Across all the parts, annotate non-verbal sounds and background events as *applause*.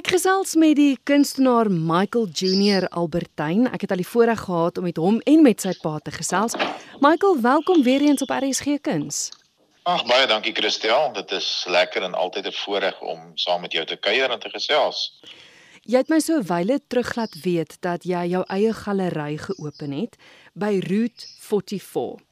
Ek gesels met die kunstenaar Michael Junior Albertyn. Ek het al die voorreg gehad om met hom en met sy pa te gesels. Michael, welkom weer eens op RSG Kuns. Ag baie dankie Christel. Dit is lekker en altyd 'n voorreg om saam met jou te kuier en te gesels. Jy het my so 'n wyle terug laat weet dat jy jou eie galery geopen het by Route 44.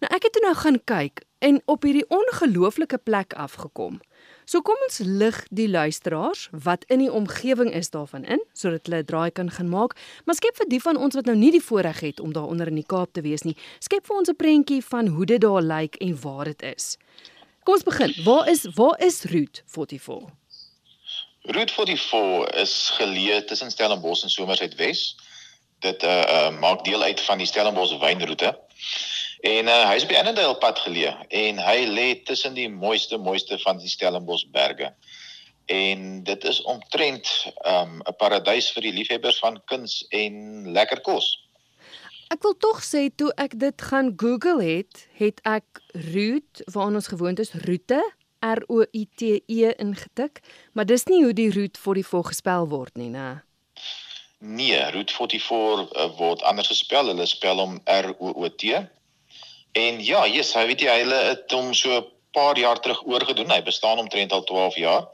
Nou ek het toe nou gaan kyk en op hierdie ongelooflike plek afgekom. So kom ons lig die luisteraars wat in die omgewing is daarvan in sodat hulle 'n draai kan gaan maak. Maar skep vir die van ons wat nou nie die voorreg het om daaronder in die Kaap te wees nie, skep vir ons 'n prentjie van hoe dit daar lyk en waar dit is. Kom ons begin. Waar is waar is Route 44? Route 44 is geleë tussen Stellenbosch en Somersuidwes. Dit uh, uh maak deel uit van die Stellenbosch wynroete. En uh, hy is die Annandale pad geleë en hy lê tussen die mooiste mooiste van die Stellenbosch berge. En dit is omtrent um, 'n um, paradys vir die liefhebbers van kuns en lekker kos. Ek wil tog sê toe ek dit gaan Google het, het ek route waar ons gewoond is roete R O U T E ingetik, maar dis nie hoe die route vir die volg gespel word nie, né? Nee, route 44 uh, word anders gespel. Hulle spel hom R O O T En ja, yes, hy weet jy hy het hom so 'n paar jaar terug oorgedoen. Hy bestaan omtrent al 12 jaar.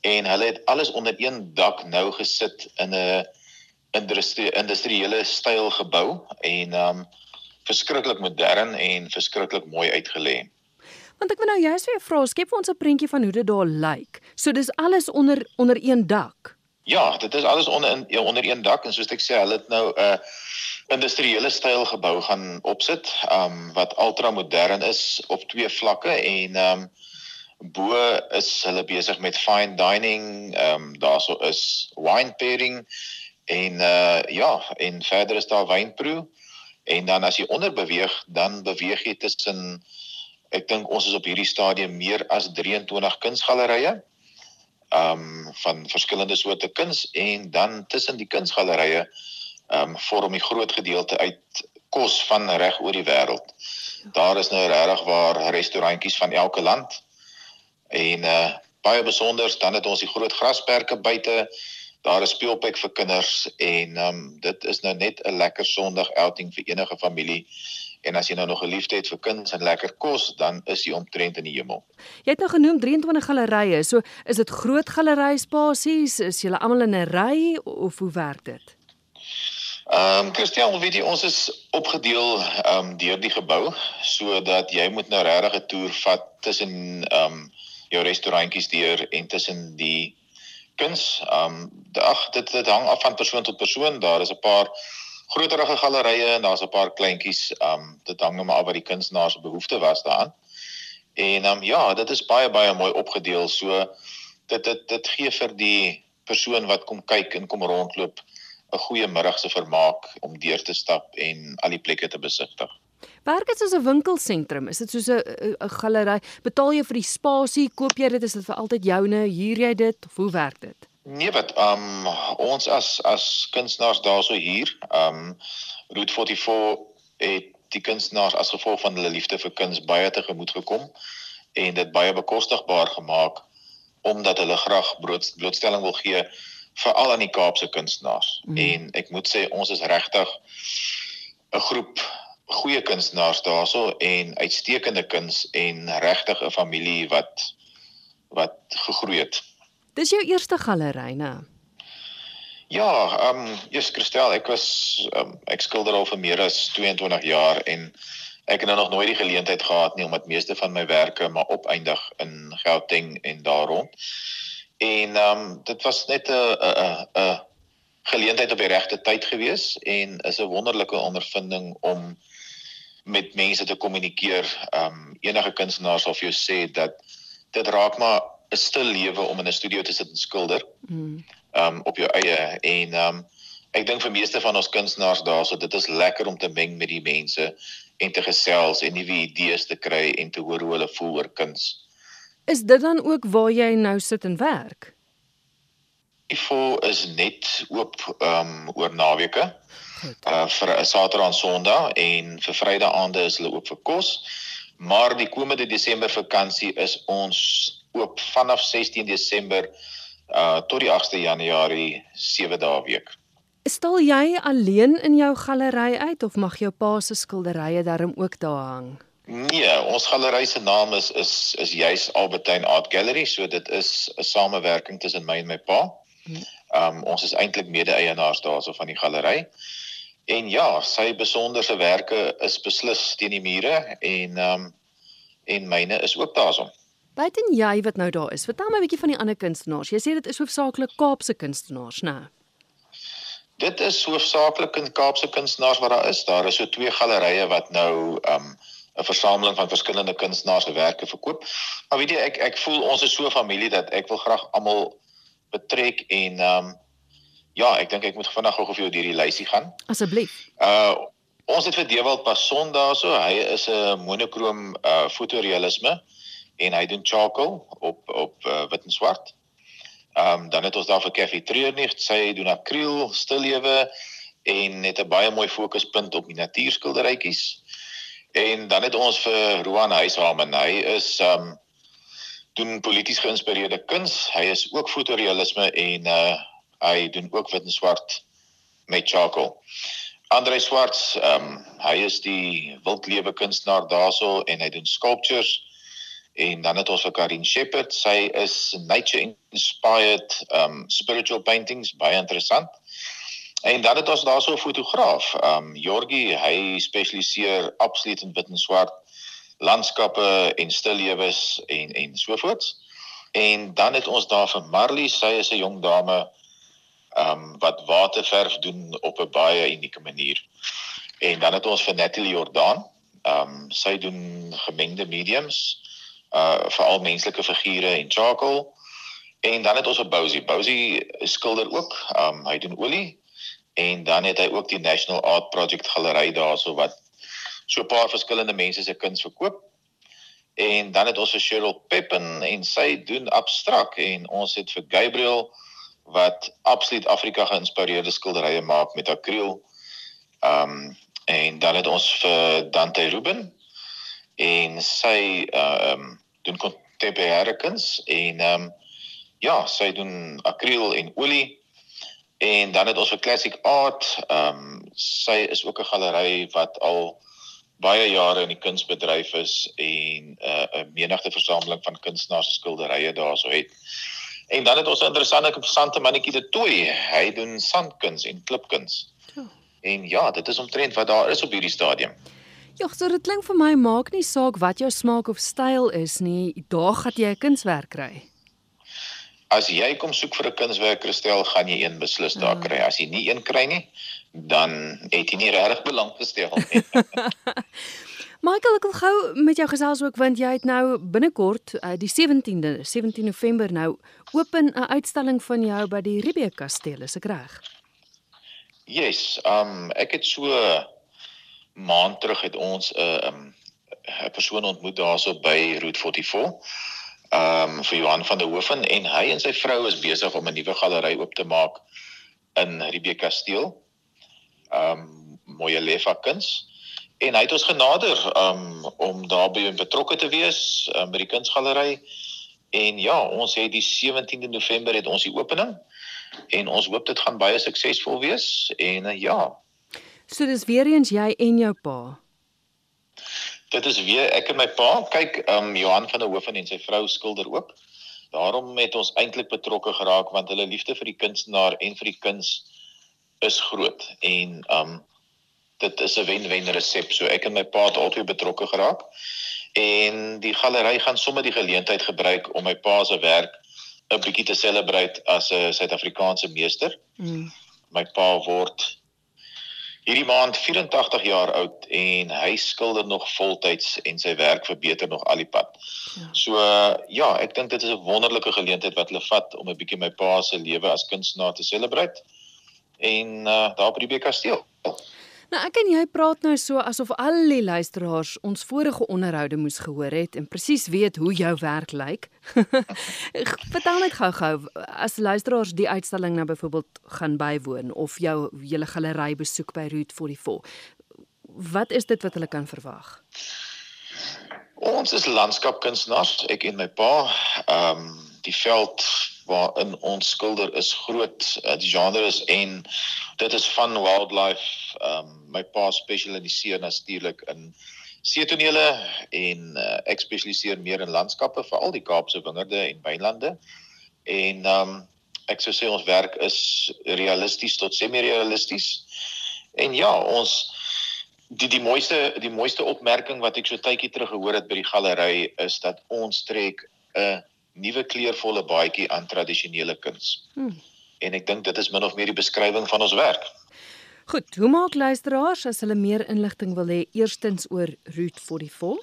En hulle het alles onder een dak nou gesit in 'n industrie industriële styl gebou en um verskriklik modern en verskriklik mooi uitgelê. Want ek wil nou juist weer vra, skep vir ons 'n prentjie van hoe dit daar lyk. So dis alles onder onder een dak. Ja, dit is alles onder in onder een dak en soos ek sê, hulle het nou 'n uh, industriële styl gebou gaan opsit, um wat ultra modern is op twee vlakke en um bo is hulle besig met fine dining, um daarso is wine pairing en uh ja, en verder is daar wynproe en dan as jy onder beweeg, dan beweeg jy tussen ek dink ons is op hierdie stadium meer as 23 kunsgalerye um van verskillende soorte kuns en dan tussen die kunsgalerye ehm um, vorm die groot gedeelte uit kos van reg oor die wêreld. Daar is nou regtig waar restaurantjies van elke land. En uh baie besonder, dan het ons die groot grasperke buite. Daar is speelplek vir kinders en ehm um, dit is nou net 'n lekker Sondag outing vir enige familie. En as jy nou nog 'n liefde het vir kuns en lekker kos, dan is jy omtrent in die hemel. Jy het nou genoem 23 gallerye. So is dit groot gallerye spasies? Is julle almal in 'n ry of hoe werk dit? Ehm um, Christian, weet jy ons is opgedeel ehm um, deur die gebou sodat jy moet nou regtig 'n toer vat tussen ehm um, jou restaurantjies deur en tussen die kuns. Ehm um, ag dit dit hang af van persoon tot persoon. Daar is 'n paar groterige gallerye en daar's 'n paar kleintjies. Ehm um, dit hang nou maar af wat die kunstenaar se behoefte was daaraan. En ehm um, ja, dit is baie baie mooi opgedeel. So dit dit dit gee vir die persoon wat kom kyk en kom rondloop 'n goeie middag se vermaak om deur te stap en al die plekke te besigtig. Werk dit soos 'n winkelsentrum? Is dit soos 'n 'n galery? Betaal jy vir die spasie? Koop jy dit? Is dit vir altyd joune? Huur jy dit? Of hoe werk dit? Nee, wat um ons as as kunstenaars daarso hier, um Route 44 het die kunstenaars as gevolg van hulle liefde vir kuns baie tegemoet gekom en dit baie bekostigbaar gemaak omdat hulle graag blootstelling wil gee veral aan die Kaapse kunstenaars. Mm. En ek moet sê ons is regtig 'n groep goeie kunstenaars daarso en uitstekende kuns en regtig 'n familie wat wat gegroei het. Dis jou eerste galery, né? Ja, ehm um, Jesus Christel, ek was um, ek skilder al vir meer as 22 jaar en ek het nou nog nooit die geleentheid gehad nie om met meeste van my-werke maar opeindig in Gauteng en daar rond. En ehm um, dit was net 'n 'n 'n geleentheid op die regte tyd gewees en is 'n wonderlike ondervinding om met mense te kommunikeer. Ehm um, enige kunstenaar sal vir jou sê dat dit raak maar 'n stil lewe om in 'n studio te sit en skilder. Mm. Ehm um, op jou eie en ehm um, ek dink vir meeste van ons kunstenaars daarso dit is lekker om te meng met die mense en te gesels en nuwe idees te kry en te hoor hoe hulle voel oor kuns. Is dit dan ook waar jy nou sit en werk? Ifo is net oop ehm um, oor naweke. Uh vir 'n Saterdag en Sondag en vir Vrydag aande is hulle oop vir kos. Maar die komende Desember vakansie is ons oop vanaf 16 Desember uh tot die 8de Januarie 7 dae week. Stal jy alleen in jou galery uit of mag jou pa se skilderye daarom ook daar hang? Nee, ons galery se naam is is is juis Albertine Art Gallery, so dit is 'n samewerking tussen my en my pa. Hmm. Um ons is eintlik mede-eienaars daarso van die galery. En ja, sy besondersewerke is beslis teen die mure en um en myne is ook daarso. Buiten jy wat nou daar is, vertel my 'n bietjie van die ander kunstenaars. Jy sê dit is hoofsaaklik Kaapse kunstenaars, né? Dit is hoofsaaklik in Kaapse kunstenaars wat daar is. Daar is so twee gallerye wat nou um 'n versameling van verskillende kunstenaars se werke verkoop. Maar weet jy, ek ek voel ons is so 'n familie dat ek wil graag almal betrek en um ja, ek dink ek moet vinnig gou vir jou deur die lysie gaan. Asseblief. Uh ons het vir Dewald Passon daarso. Hy is 'n monokroom uh fotorealisme en hy doen charcoal op op uh, wit en swart. Ehm um, dan het ons daar vir Cafe Treurnig, sy doen akriel, stillewe en net 'n baie mooi fokuspunt op miniatuurskilderytjies. En dan het ons vir Roan Huishamen. Hy is ehm um, doen polities geïnspireerde kuns. Hy is ook fotorealisme en uh hy doen ook wit en swart met charcoal. Andre Swarts, ehm um, hy is die wildlewe kunstenaar daarso en hy doen sculptures en dan het ons vir Karin Shepherd. Sy is nature inspired um spiritual paintings, baie interessant. En dan het ons daarso 'n fotograaf, um Jorgie, hy spesialiseer absoluut in wit en swart landskappe en stillewes en en so voort. En dan het ons daar vir Marley, sy is 'n jong dame um wat waterverf doen op 'n baie unieke manier. En dan het ons vir Natalie Jordan, um sy doen gemengde mediums uh veral menslike figure en charcoal. En dan het ons 'n Bousie. Bousie skilder ook. Um hy doen olie en dan het hy ook die National Art Project galery daarso wat so 'n paar verskillende mense se kuns verkoop. En dan het ons vir Cheryl Peppen en sy doen abstrakt en ons het vir Gabriel wat absoluut Afrika geïnspireerde skilderye maak met akriel. Um en dan het ons vir Dante Ruben en sy uh um doen contemporêre kuns en ehm um, ja, sy doen akriel en olie. En dan het ons vir classic art, ehm um, sy is ook 'n galery wat al baie jare in die kunsbedryf is en eh, 'n uh, menigte versameling van kunstenaars se skilderye daarso het. En dan het ons 'n interessante interessante mannetjie de Tooi. Hy doen sandkuns en klipkuns. Oh. En ja, dit is omtrent wat daar is op hierdie stadium. Ja, so dit klink vir my maak nie saak wat jou smaak of styl is nie, daar gaan jy 'n kunswerk kry. As jy kom soek vir 'n kunswerk, Christel, gaan jy een beslis daar mm. kry. As jy nie een kry nie, dan het jy nie regtig belang gestel nie. *laughs* *laughs* Michael, ek wil gou met jou gesels ook want jy het nou binnekort uh, die 17de, 17 November nou open 'n uitstalling van jou by die Riebeek Kasteel, is ek reg? Yes, um ek het so maand terug het ons 'n uh, 'n um, 'n persoon ontmoet daarso by Route 44. Ehm um, vir Johan van der Hoeven en hy en sy vrou is besig om 'n nuwe galery oop te maak in Riebeek Kasteel. Ehm um, Moye Lefa Kuns. En hy het ons genader um, om daarbey betrokke te wees um, by die kunsgalery. En ja, ons het die 17de November het ons die opening en ons hoop dit gaan baie suksesvol wees en uh, ja, So dis weer eens jy en jou pa. Dit is weer ek en my pa. Kyk, ehm um, Johan van der Hoeven en sy vrou skilder ook. Daarom het ons eintlik betrokke geraak want hulle liefde vir die kunstenaar en vir die kuns is groot en ehm um, dit is 'n wen-wen resep. So ek en my pa het altyd betrokke geraak. En die galery gaan sommer die geleentheid gebruik om my pa se werk 'n bietjie te celebrate as 'n Suid-Afrikaanse meester. Mm. My pa word hierdie maand 84 jaar oud en hy skilder nog voltyds en sy werk verbeter nog al die pad. Ja. So ja, ek dink dit is 'n wonderlike geleentheid wat hulle vat om 'n bietjie my pa se lewe as kunstenaar te celebrate en uh, daar by die kasteel. Nou ek en jy praat nou so asof al die luisteraars ons vorige onderhoude moes gehoor het en presies weet hoe jou werk lyk. *laughs* Vertel net gou-gou as luisteraars die uitstalling nou byvoorbeeld gaan bywoon of jou hele galery besoek by Route 44. Wat is dit wat hulle kan verwag? Ons is landskapkunstenaars, ek en my pa. Ehm um, die veld waarin ons skilder is groot uh, die genre is en dit is van wildlife. Um my pa spesialiseer natuurlik in seetonele en uh, ek spesialiseer meer in landskappe veral die Kaapse wingerde en wynlande. En um ek sou sê ons werk is realisties tot semi-realisties. En ja ons die die mooiste die mooiste opmerking wat ek so tydjie terug gehoor het by die galery is dat ons trek 'n nuwe kleurvolle baadjie aan tradisionele kuns. Hmm. En ek dink dit is min of meer die beskrywing van ons werk. Goed, hoe maak luisteraars as hulle meer inligting wil hê eerstens oor Route 44?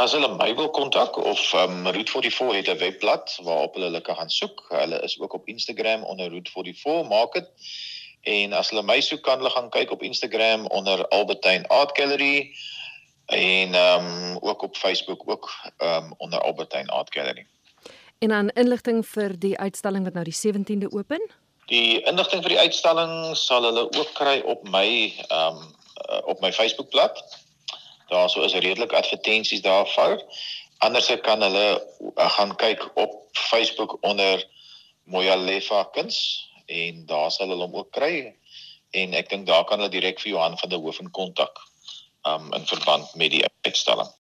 As hulle my wil kontak of um, Route 44 het 'n webblad waarop hulle lekker gaan soek. Hulle is ook op Instagram onder Route 44 maak dit. En as hulle my soek kan hulle gaan kyk op Instagram onder Albertine Art Gallery en ehm um, ook op Facebook ook ehm um, onder Albertine Art Gallery. En dan inligting vir die uitstalling wat nou die 17de open? Die inligting vir die uitstalling sal hulle ook kry op my ehm um, op my Facebookblad. Daar sou is redelik advertensies daarvoor. Anders kan hulle uh, gaan kyk op Facebook onder Moyalefa Kuns en daar sal hulle hom ook kry en ek dink daar kan hulle direk vir Johan van der Hoof in kontak um in verband met die uitstalling.